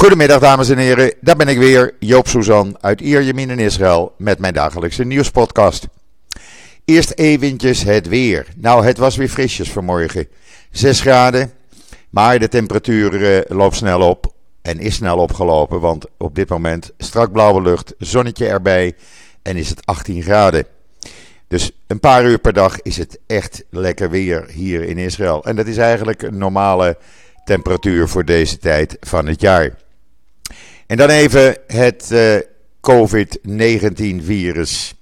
Goedemiddag dames en heren, daar ben ik weer, Joop Suzan uit Ierjemien in Israël met mijn dagelijkse nieuwspodcast. Eerst eventjes het weer. Nou, het was weer frisjes vanmorgen. 6 graden, maar de temperatuur eh, loopt snel op en is snel opgelopen, want op dit moment strak blauwe lucht, zonnetje erbij en is het 18 graden. Dus een paar uur per dag is het echt lekker weer hier in Israël. En dat is eigenlijk een normale temperatuur voor deze tijd van het jaar. En dan even het uh, COVID-19-virus.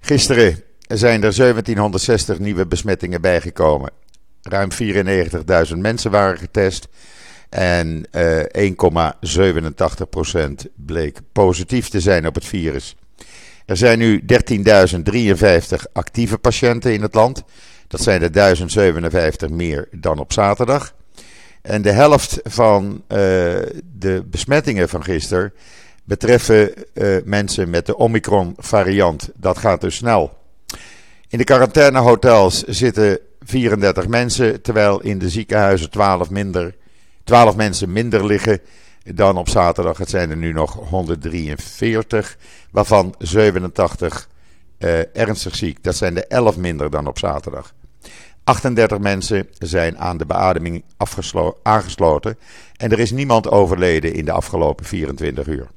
Gisteren zijn er 1760 nieuwe besmettingen bijgekomen. Ruim 94.000 mensen waren getest. En uh, 1,87% bleek positief te zijn op het virus. Er zijn nu 13.053 actieve patiënten in het land. Dat zijn er 1057 meer dan op zaterdag. En de helft van uh, de besmettingen van gisteren betreffen uh, mensen met de Omicron-variant. Dat gaat dus snel. In de quarantainehotels zitten 34 mensen, terwijl in de ziekenhuizen 12, minder, 12 mensen minder liggen dan op zaterdag. Het zijn er nu nog 143, waarvan 87 uh, ernstig ziek. Dat zijn er 11 minder dan op zaterdag. 38 mensen zijn aan de beademing aangesloten en er is niemand overleden in de afgelopen 24 uur.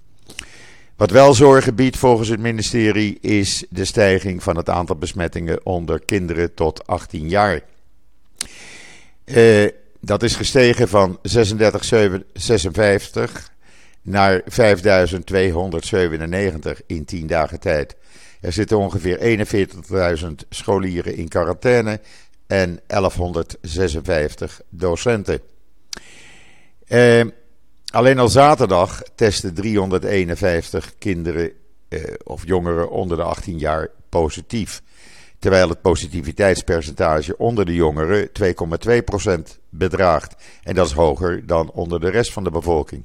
Wat wel zorgen biedt volgens het ministerie is de stijging van het aantal besmettingen onder kinderen tot 18 jaar. Uh, dat is gestegen van 3656 naar 5297 in 10 dagen tijd. Er zitten ongeveer 41.000 scholieren in quarantaine en 1156 docenten. Eh, alleen al zaterdag testen 351 kinderen eh, of jongeren onder de 18 jaar positief. Terwijl het positiviteitspercentage onder de jongeren 2,2% bedraagt. En dat is hoger dan onder de rest van de bevolking.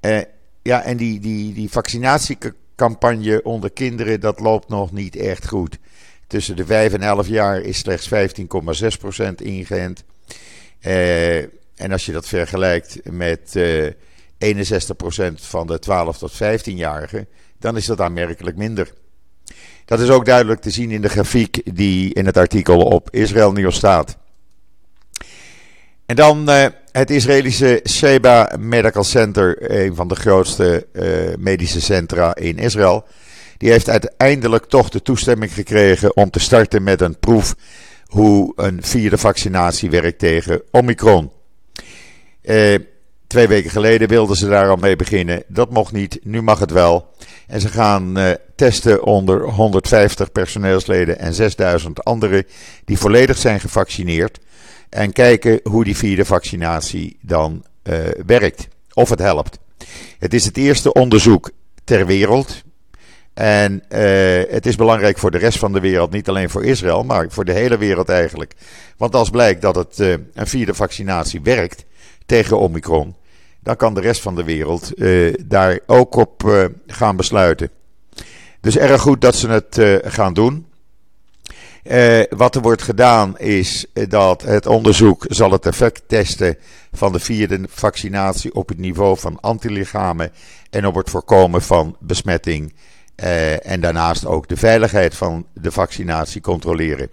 Eh, ja, en die, die, die vaccinatiecampagne onder kinderen, dat loopt nog niet echt goed. Tussen de 5 en 11 jaar is slechts 15,6% ingeënt. Uh, en als je dat vergelijkt met uh, eh, 61% van de 12 tot 15-jarigen, dan is dat aanmerkelijk minder. Dat is ook duidelijk te zien in de grafiek die in het artikel op Israël Nieuws staat. En dan uh, het Israëlische Sheba Medical Center, een van de grootste medische centra in Israël. Die heeft uiteindelijk toch de toestemming gekregen om te starten met een proef hoe een vierde vaccinatie werkt tegen Omicron. Uh, twee weken geleden wilden ze daar al mee beginnen. Dat mocht niet, nu mag het wel. En ze gaan uh, testen onder 150 personeelsleden en 6000 anderen die volledig zijn gevaccineerd. En kijken hoe die vierde vaccinatie dan uh, werkt. Of het helpt. Het is het eerste onderzoek ter wereld. En uh, het is belangrijk voor de rest van de wereld, niet alleen voor Israël, maar voor de hele wereld eigenlijk. Want als blijkt dat het uh, een vierde vaccinatie werkt tegen Omicron, dan kan de rest van de wereld uh, daar ook op gaan besluiten. Dus erg goed dat ze het gaan doen. wat er wordt gedaan is dat het onderzoek zal het effect testen van de vierde vaccinatie op het niveau van antilichamen en op het voorkomen van besmetting uh, en daarnaast ook de veiligheid van de vaccinatie controleren.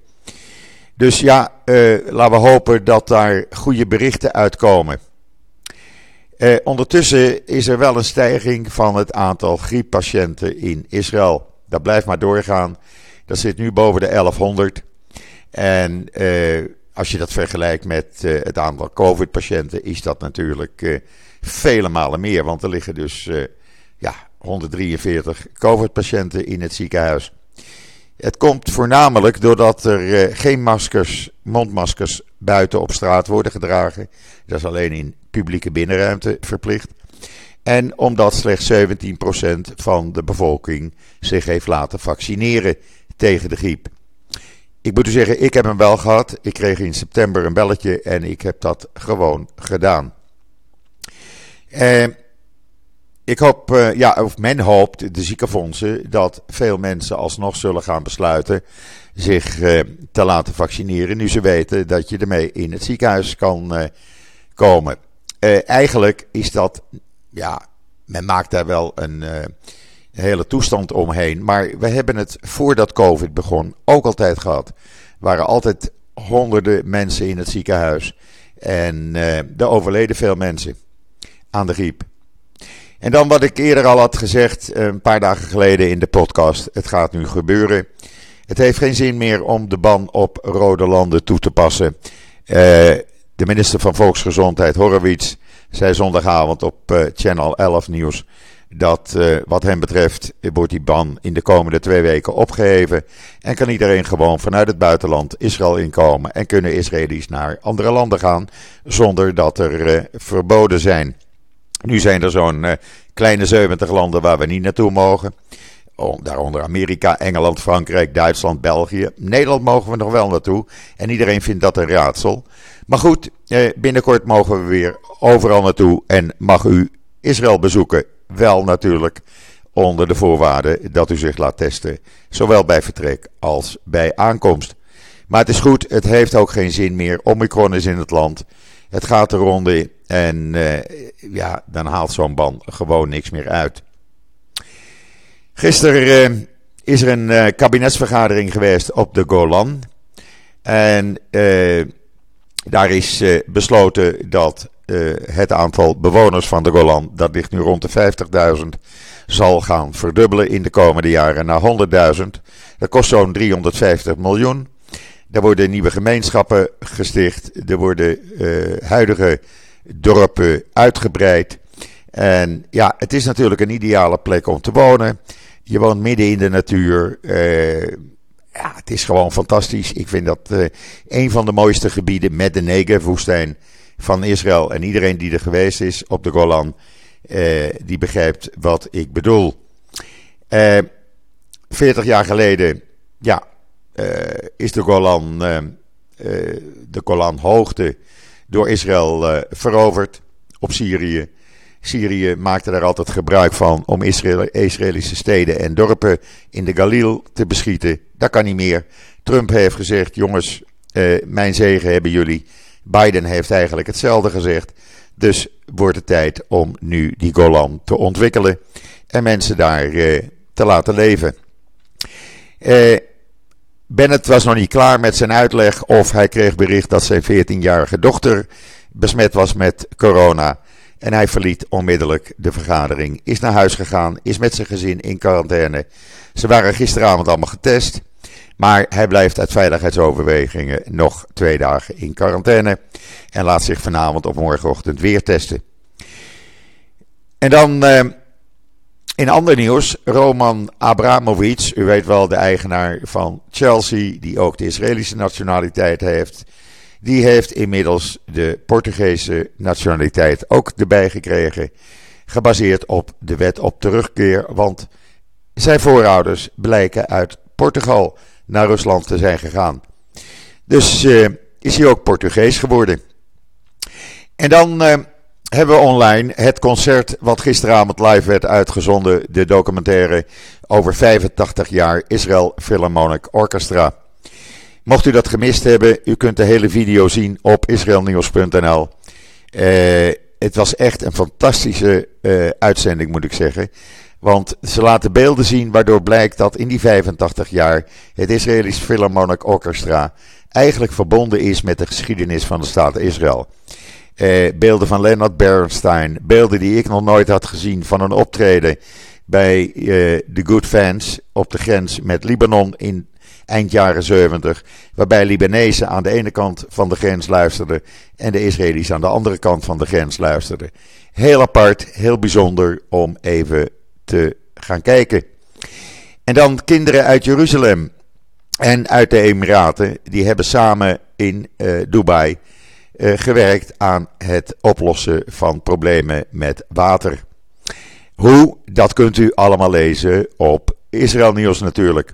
Dus ja, uh, laten we hopen dat daar goede berichten uitkomen. Uh, ondertussen is er wel een stijging van het aantal grieppatiënten in Israël. Dat blijft maar doorgaan. Dat zit nu boven de 1100. En als je dat vergelijkt met het aantal COVID-patiënten, is dat natuurlijk vele malen meer. Want er liggen dus ja, 143 COVID-patiënten in het ziekenhuis. Het komt voornamelijk doordat er eh, geen maskers, mondmaskers buiten op straat worden gedragen. Dat is alleen in publieke binnenruimte verplicht. En omdat slechts 17% van de bevolking zich heeft laten vaccineren tegen de griep. Ik moet u zeggen, ik heb hem wel gehad. Ik kreeg in september een belletje en ik heb dat gewoon gedaan. Eh, ik hoop, uh, ja, of men hoopt, de ziekenfondsen, dat veel mensen alsnog zullen gaan besluiten zich uh, te laten vaccineren. Nu ze weten dat je ermee in het ziekenhuis kan uh, komen. eigenlijk is dat, ja, men maakt daar wel een, hele toestand omheen. Maar we hebben het voordat COVID begon ook altijd gehad. Er waren altijd honderden mensen in het ziekenhuis. En er overleden veel mensen aan de griep. En dan wat ik eerder al had gezegd, een paar dagen geleden in de podcast. Het gaat nu gebeuren. Het heeft geen zin meer om de ban op rode landen toe te passen. Uh, de minister van Volksgezondheid, Horowitz, zei zondagavond op uh, Channel 11 Nieuws dat wat hem betreft wordt die ban in de komende twee weken opgeheven en kan iedereen gewoon vanuit het buitenland Israël inkomen en kunnen Israëli's naar andere landen gaan zonder dat er verboden zijn. Nu zijn er zo'n kleine 70 landen waar we niet naartoe mogen. Oh, daaronder Amerika, Engeland, Frankrijk, Duitsland, België. Nederland mogen we nog wel naartoe. En iedereen vindt dat een raadsel. Maar goed, eh, binnenkort mogen we weer overal naartoe. En mag u Israël bezoeken. Wel natuurlijk onder de voorwaarde dat u zich laat testen. Zowel bij vertrek als bij aankomst. Maar het is goed, het heeft ook geen zin meer. Omicron is in het land. Het gaat de ronde en uh, ja, dan haalt zo'n ban gewoon niks meer uit. Gisteren uh, is er een uh, kabinetsvergadering geweest op de Golan. En daar is besloten dat het aantal bewoners van de Golan, dat ligt nu rond de 50.000, zal gaan verdubbelen in de komende jaren naar 100.000. Dat kost zo'n 350 miljoen. Er worden nieuwe gemeenschappen gesticht. Er worden uh, huidige dorpen uitgebreid. En ja, het is natuurlijk een ideale plek om te wonen. Je woont midden in de natuur. Uh, ja, het is gewoon fantastisch. Ik vind dat uh, een van de mooiste gebieden met de Negev-woestijn van Israël. En iedereen die er geweest is op de Golan, die begrijpt wat ik bedoel. 40 jaar geleden, ja, is de Golan, de Golanhoogte door Israël veroverd op Syrië. Syrië maakte daar altijd gebruik van om Israël, Israëlische steden en dorpen in de Galil te beschieten. Dat kan niet meer. Trump heeft gezegd: jongens, mijn zegen hebben jullie. Biden heeft eigenlijk hetzelfde gezegd. Dus wordt het tijd om nu die Golan te ontwikkelen en mensen daar te laten leven. Uh, Bennett was nog niet klaar met zijn uitleg of hij kreeg bericht dat zijn 14-jarige dochter besmet was met corona. En hij verliet onmiddellijk de vergadering, is naar huis gegaan, is met zijn gezin in quarantaine. Ze waren gisteravond allemaal getest, maar hij blijft uit veiligheidsoverwegingen nog twee dagen in quarantaine en laat zich vanavond of morgenochtend weer testen. En dan uh, in ander nieuws, Roman Abramovic, u weet wel de eigenaar van Chelsea, die ook de Israëlische nationaliteit heeft die heeft inmiddels de Portugese nationaliteit ook erbij gekregen. Gebaseerd op de wet op terugkeer. Want zijn voorouders blijken uit Portugal naar Rusland te zijn gegaan. Dus uh, is hij ook Portugees geworden. En dan uh, hebben online het concert wat gisteravond live werd uitgezonden. De documentaire over 85 jaar Israel Philharmonic Orchestra. Mocht u dat gemist hebben, u kunt de hele video zien op israelnieuws.nl. Uh, het was echt een fantastische uh, uitzending, moet ik zeggen. Want ze laten beelden zien waardoor blijkt dat in die 85 jaar het Israëlisch Philharmonic Orchestra eigenlijk verbonden is met de geschiedenis van de staat Israël. Uh, beelden van Leonard Bernstein, beelden die ik nog nooit had gezien van een optreden bij de Good Fans op de grens met Libanon in eind jaren 70, waarbij Libanezen aan de ene kant van de grens luisterden en de Israëli's aan de andere kant van de grens luisterden. Heel apart, heel bijzonder om even te gaan kijken. En dan kinderen uit Jeruzalem en uit de Emiraten, die hebben samen in uh, Dubai gewerkt aan het oplossen van problemen met water. Hoe, dat kunt u allemaal lezen op Israël Nieuws natuurlijk.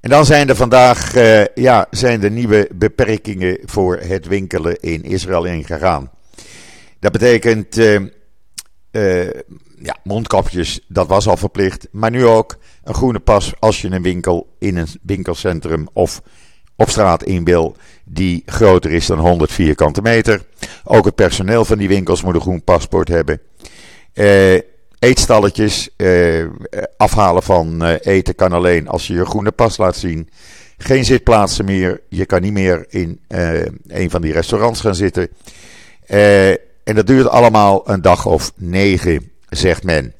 En dan zijn er vandaag uh, ja, zijn er nieuwe beperkingen voor het winkelen in Israël ingegaan. Dat betekent uh, ja, mondkapjes, dat was al verplicht. Maar nu ook een groene pas als je een winkel in een winkelcentrum of op straat in wil die groter is dan 100 vierkante meter. Ook het personeel van die winkels moet een groen paspoort hebben. Uh, eetstalletjes, uh, afhalen van uh, eten kan alleen als je je groene pas laat zien. Geen zitplaatsen meer. Je kan niet meer in een van die restaurants gaan zitten. en dat duurt allemaal een dag of negen, zegt men.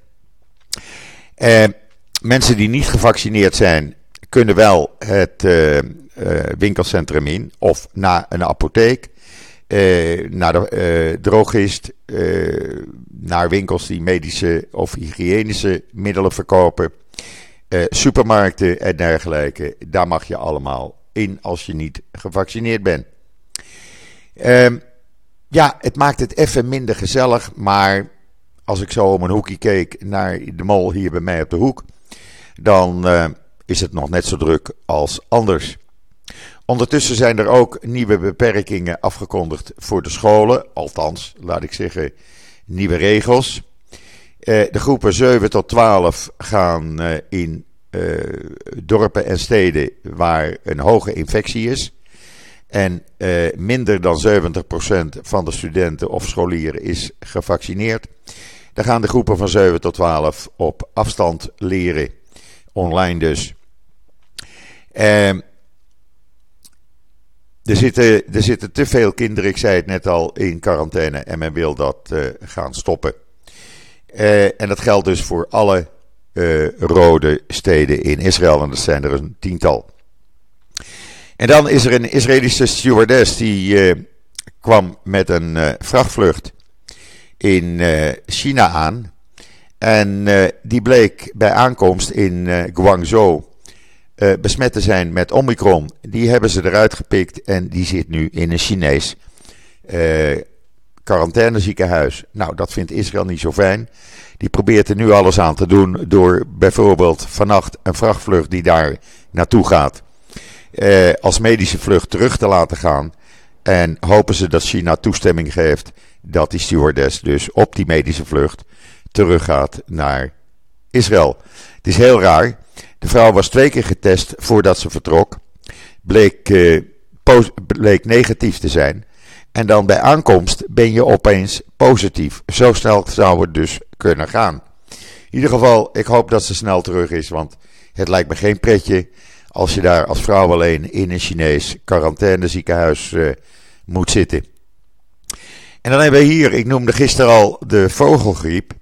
mensen die niet gevaccineerd zijn, kunnen wel het uh, winkelcentrum in of naar een apotheek, uh, naar de uh, drogist, naar winkels die medische of hygiënische middelen verkopen, supermarkten en dergelijke. Daar mag je allemaal in als je niet gevaccineerd bent. Ehm, ja, het maakt het even minder gezellig, maar als ik zo om een hoekje keek naar de mol hier bij mij op de hoek, dan is het nog net zo druk als anders. Ondertussen zijn er ook nieuwe beperkingen afgekondigd voor de scholen. Althans, laat ik zeggen, nieuwe regels. Eh, de groepen 7 tot 12 gaan eh, in eh, dorpen en steden waar een hoge infectie is. En minder dan 70% van de studenten of scholieren is gevaccineerd. Dan gaan de groepen van 7 tot 12 op afstand leren. Online dus. Er zitten, te veel kinderen, ik zei het net al, in quarantaine en men wil dat uh, gaan stoppen. Uh, en dat geldt dus voor alle uh, rode steden in Israël, en dat zijn er een tiental. En dan is er een Israëlische stewardess die kwam met een vrachtvlucht in China aan. En die bleek bij aankomst in Guangzhou uh, besmet te zijn met Omicron. Die hebben ze eruit gepikt en die zit nu in een Chinees uh, quarantaineziekenhuis. Nou, dat vindt Israël niet zo fijn. Die probeert er nu alles aan te doen door bijvoorbeeld vannacht een vrachtvlucht die daar naartoe gaat. Uh, als medische vlucht terug te laten gaan. En hopen ze dat China toestemming geeft dat die stewardess dus op die medische vlucht teruggaat naar Israël. Het is heel raar. De vrouw was twee keer getest voordat ze vertrok. Bleek, uh, bleek negatief te zijn. En dan bij aankomst ben je opeens positief. Zo snel zou het dus kunnen gaan. In ieder geval, ik hoop dat ze snel terug is. Want het lijkt me geen pretje als je daar als vrouw alleen in een Chinees quarantaineziekenhuis uh, moet zitten. En dan hebben we hier, ik noemde gisteren al de vogelgriep.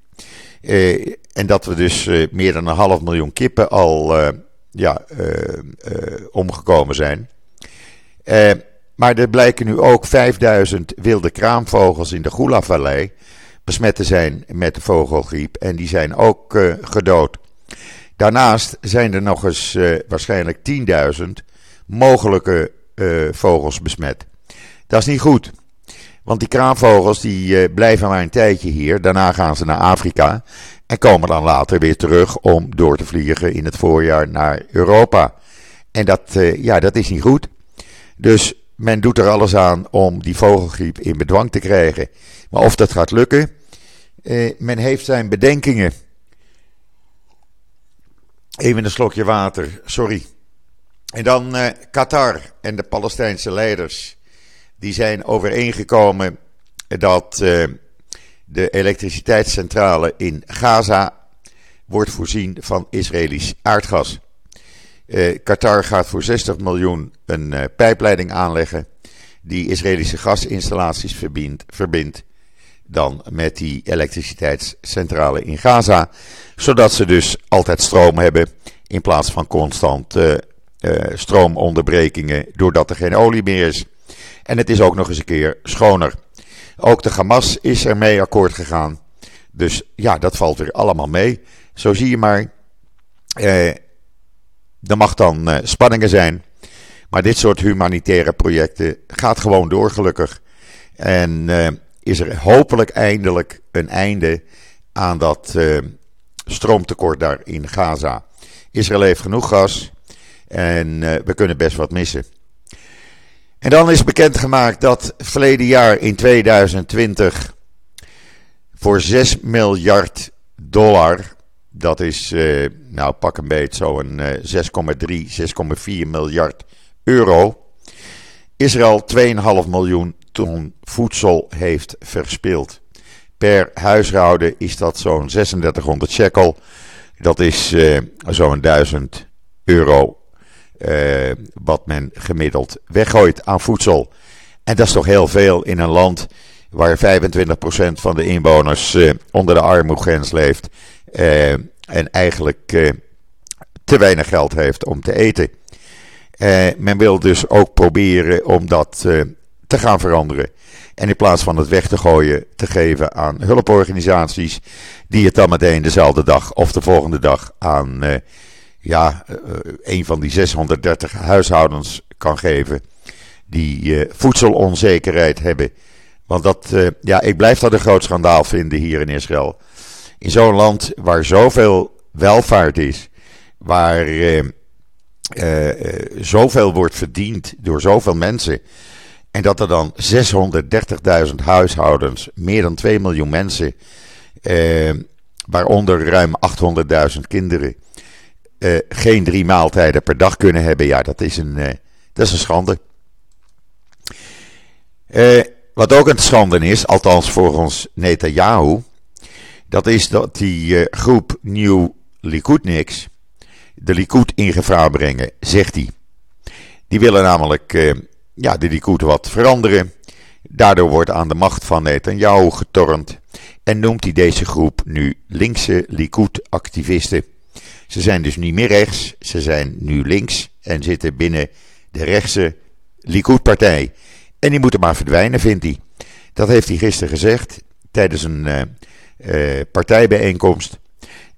Uh, en dat we dus uh, meer dan een half miljoen kippen al uh, ja, omgekomen zijn. maar er blijken nu ook 5000 wilde kraamvogels in de Gula-vallei besmet te zijn met de vogelgriep. En die zijn ook gedood. Daarnaast zijn er nog eens waarschijnlijk 10.000 mogelijke vogels besmet. Dat is niet goed. Want die kraanvogels die uh, blijven maar een tijdje hier. Daarna gaan ze naar Afrika. En komen dan later weer terug om door te vliegen in het voorjaar naar Europa. En dat, uh, ja, dat is niet goed. Dus men doet er alles aan om die vogelgriep in bedwang te krijgen. Maar of dat gaat lukken, uh, men heeft zijn bedenkingen. Even een slokje water, sorry. En dan Qatar en de Palestijnse leiders die zijn overeengekomen dat uh, de elektriciteitscentrale in Gaza wordt voorzien van Israëlisch aardgas. Uh, Qatar gaat voor 60 miljoen een uh, pijpleiding aanleggen die Israëlische gasinstallaties verbindt, dan met die elektriciteitscentrale in Gaza, zodat ze dus altijd stroom hebben in plaats van constant stroomonderbrekingen doordat er geen olie meer is. En het is ook nog eens een keer schoner. Ook de Hamas is ermee akkoord gegaan. Dus ja, dat valt weer allemaal mee. Zo zie je maar. Eh, er mag dan eh, spanningen zijn. Maar dit soort humanitaire projecten gaat gewoon door, gelukkig. En eh, is er hopelijk eindelijk een einde aan dat eh, stroomtekort daar in Gaza. Israël heeft genoeg gas. En eh, we kunnen best wat missen. En dan is bekendgemaakt dat verleden jaar in 2020 voor 6 miljard dollar, dat is uh, nou pak een beetje zo'n uh, 6,3, 6,4 miljard euro, Israël 2,5 miljoen ton voedsel heeft verspild. Per huishouden is dat zo'n 3600 shekel. Dat is uh, zo'n 1000 euro uh, wat men gemiddeld weggooit aan voedsel. En dat is toch heel veel in een land waar 25% van de inwoners uh, onder de armoegrens leeft. en eigenlijk te weinig geld heeft om te eten. men wil dus ook proberen om dat te gaan veranderen. En in plaats van het weg te gooien, te geven aan hulporganisaties. Die het dan meteen dezelfde dag of de volgende dag aan ja, uh, een van die 630 huishoudens kan geven. Die uh, voedselonzekerheid hebben. Want dat, ja, ik blijf dat een groot schandaal vinden hier in Israël. In zo'n land waar zoveel welvaart is. Waar zoveel wordt verdiend door zoveel mensen. En dat er dan 630.000 huishoudens, meer dan 2 miljoen mensen, eh, waaronder ruim 800.000 kinderen, eh, geen drie maaltijden per dag kunnen hebben. Ja, dat is een, eh, dat is een schande. Eh, wat ook een schande is, althans volgens Netanyahu, dat is dat die groep Nieuw Likudniks de Likud in gevaar brengen, zegt hij. Die willen namelijk ja, de Likud wat veranderen. Daardoor wordt aan de macht van Netanyahu getornd en noemt hij deze groep nu linkse Likud-activisten. Ze zijn dus niet meer rechts, ze zijn nu links en zitten binnen de rechtse Likud-partij. En die moeten maar verdwijnen, vindt hij. Dat heeft hij gisteren gezegd tijdens een uh, uh, partijbijeenkomst.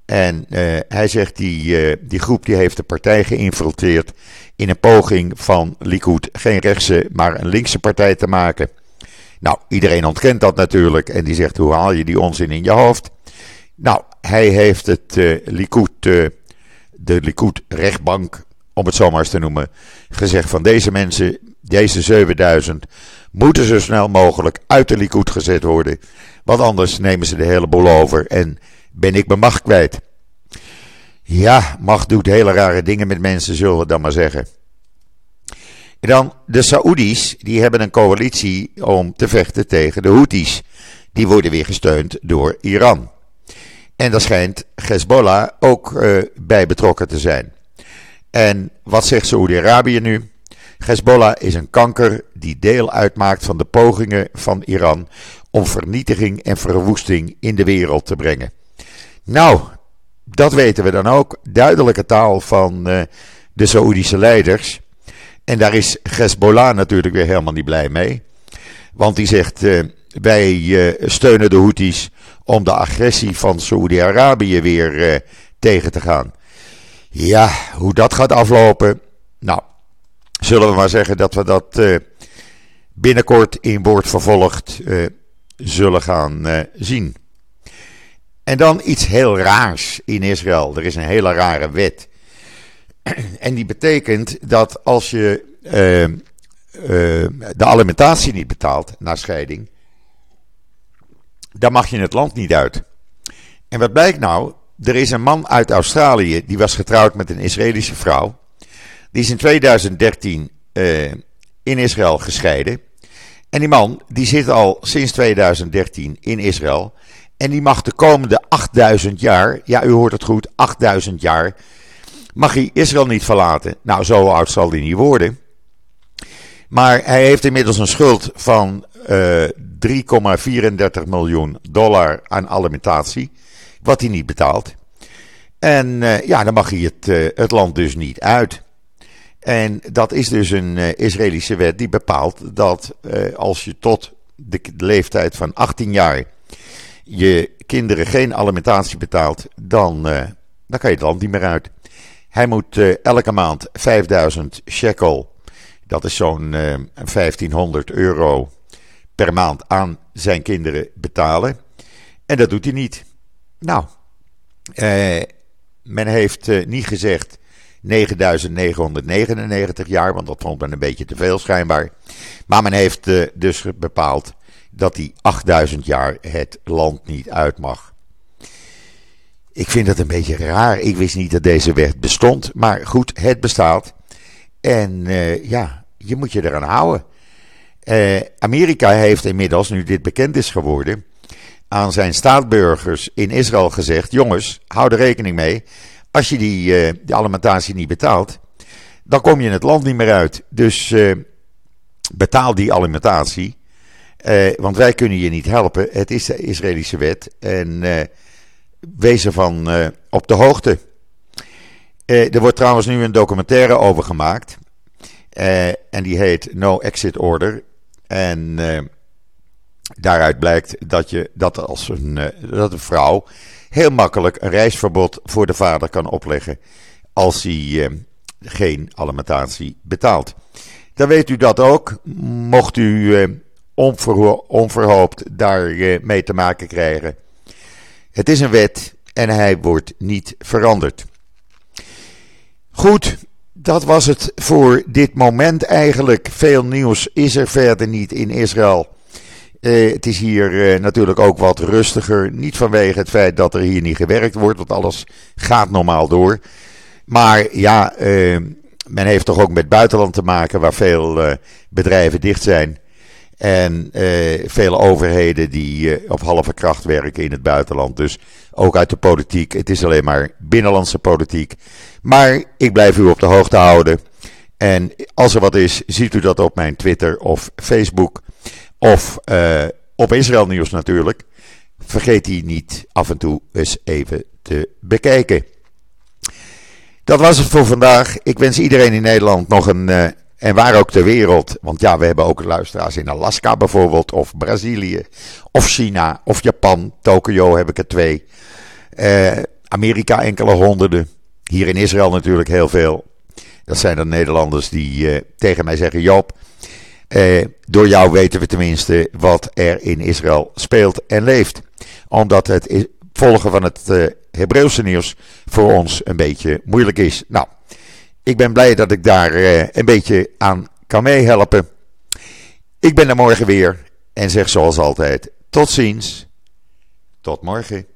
En uh, hij zegt die, die groep die heeft de partij geïnfiltreerd in een poging van Likud geen rechtse, maar een linkse partij te maken. Nou, iedereen ontkent dat natuurlijk en die zegt hoe haal je die onzin in je hoofd? Nou, hij heeft het uh, de Likud rechtbank, om het zo maar eens te noemen, gezegd van deze mensen, deze 7000, moeten zo snel mogelijk uit de Likud gezet worden. Want anders nemen ze de hele boel over en ben ik mijn macht kwijt. Ja, macht doet hele rare dingen met mensen, zullen we dan maar zeggen. En dan de Saoedi's, die hebben een coalitie om te vechten tegen de Houthis. Die worden weer gesteund door Iran. En daar schijnt Hezbollah ook uh, bij betrokken te zijn. En wat zegt Saoedi-Arabië nu? Hezbollah is een kanker die deel uitmaakt van de pogingen van Iran om vernietiging en verwoesting in de wereld te brengen. Nou, dat weten we dan ook. Duidelijke taal van uh, de Saoedische leiders. En daar is Hezbollah natuurlijk weer helemaal niet blij mee. Want die zegt: uh, wij steunen de Houthis om de agressie van Saoedi-Arabië weer tegen te gaan. Ja, hoe dat gaat aflopen. Nou, zullen we maar zeggen dat we dat binnenkort in woord vervolgd zullen gaan zien. En dan iets heel raars in Israël. Er is een hele rare wet. En die betekent dat als je de alimentatie niet betaalt na scheiding, dan mag je het land niet uit. En wat blijkt nou? Er is een man uit Australië, die was getrouwd met een Israëlische vrouw. Die is in 2013 uh, in Israël gescheiden. En die man, die zit al sinds 2013 in Israël. En die mag de komende 8000 jaar, ja u hoort het goed, 8000 jaar, mag hij Israël niet verlaten. Nou, zo oud zal hij niet worden. Maar hij heeft inmiddels een schuld van eh, 3,34 miljoen dollar aan alimentatie, wat hij niet betaalt. En uh, ja, dan mag hij het, uh, het land dus niet uit. En dat is dus een Israëlische wet die bepaalt dat als je tot de leeftijd van 18 jaar je kinderen geen alimentatie betaalt, dan, dan kan je het land niet meer uit. Hij moet elke maand 5000 shekel, dat is zo'n uh, eh, 1500 euro per maand aan zijn kinderen betalen. En dat doet hij niet. Nou, men heeft niet gezegd 9999 jaar, want dat vond men een beetje te veel schijnbaar. Maar men heeft dus bepaald dat hij 8000 jaar het land niet uit mag. Ik vind dat een beetje raar. Ik wist niet dat deze wet bestond. Maar goed, het bestaat. En uh, ja, je moet je eraan houden. Uh, Amerika heeft inmiddels, nu dit bekend is geworden, aan zijn staatburgers in Israël gezegd: jongens, hou er rekening mee. Als je die, die alimentatie niet betaalt, dan kom je het land niet meer uit. Dus uh, betaal die alimentatie. want wij kunnen je niet helpen. Het is de Israëlische wet. En wees ervan op de hoogte. er wordt trouwens nu een documentaire over gemaakt. en die heet No Exit Order. En daaruit blijkt dat, je, dat, als een, eh, dat een vrouw heel makkelijk een reisverbod voor de vader kan opleggen als hij eh, geen alimentatie betaalt. Dan weet u dat ook. Mocht u eh, onverhoopt daar mee te maken krijgen. Het is een wet en hij wordt niet veranderd. Goed, dat was het voor dit moment eigenlijk. Veel nieuws is er verder niet in Israël. Uh, het is hier uh, natuurlijk ook wat rustiger. Niet vanwege het feit dat er hier niet gewerkt wordt, want alles gaat normaal door. Maar ja, uh, men heeft toch ook met buitenland te maken waar veel bedrijven dicht zijn. En vele overheden die op halve kracht werken in het buitenland. Dus ook uit de politiek. Het is alleen maar binnenlandse politiek. Maar ik blijf u op de hoogte houden. En als er wat is, ziet u dat op mijn Twitter of Facebook. Of uh, op Israël Nieuws natuurlijk. Vergeet die niet af en toe eens even te bekijken. Dat was het voor vandaag. Ik wens iedereen in Nederland nog een. En waar ook ter wereld. Want ja, we hebben ook luisteraars in Alaska bijvoorbeeld. Of Brazilië. Of China. Of Japan. Tokio heb ik er twee. Uh, Amerika enkele honderden. Hier in Israël natuurlijk heel veel. Dat zijn dan Nederlanders die tegen mij zeggen: Joop. Eh, door jou weten we tenminste wat er in Israël speelt en leeft. Omdat het volgen van het Hebreeuwse nieuws voor ons een beetje moeilijk is. Nou, ik ben blij dat ik daar uh, een beetje aan kan meehelpen. Ik ben er morgen weer en zeg zoals altijd: tot ziens. Tot morgen.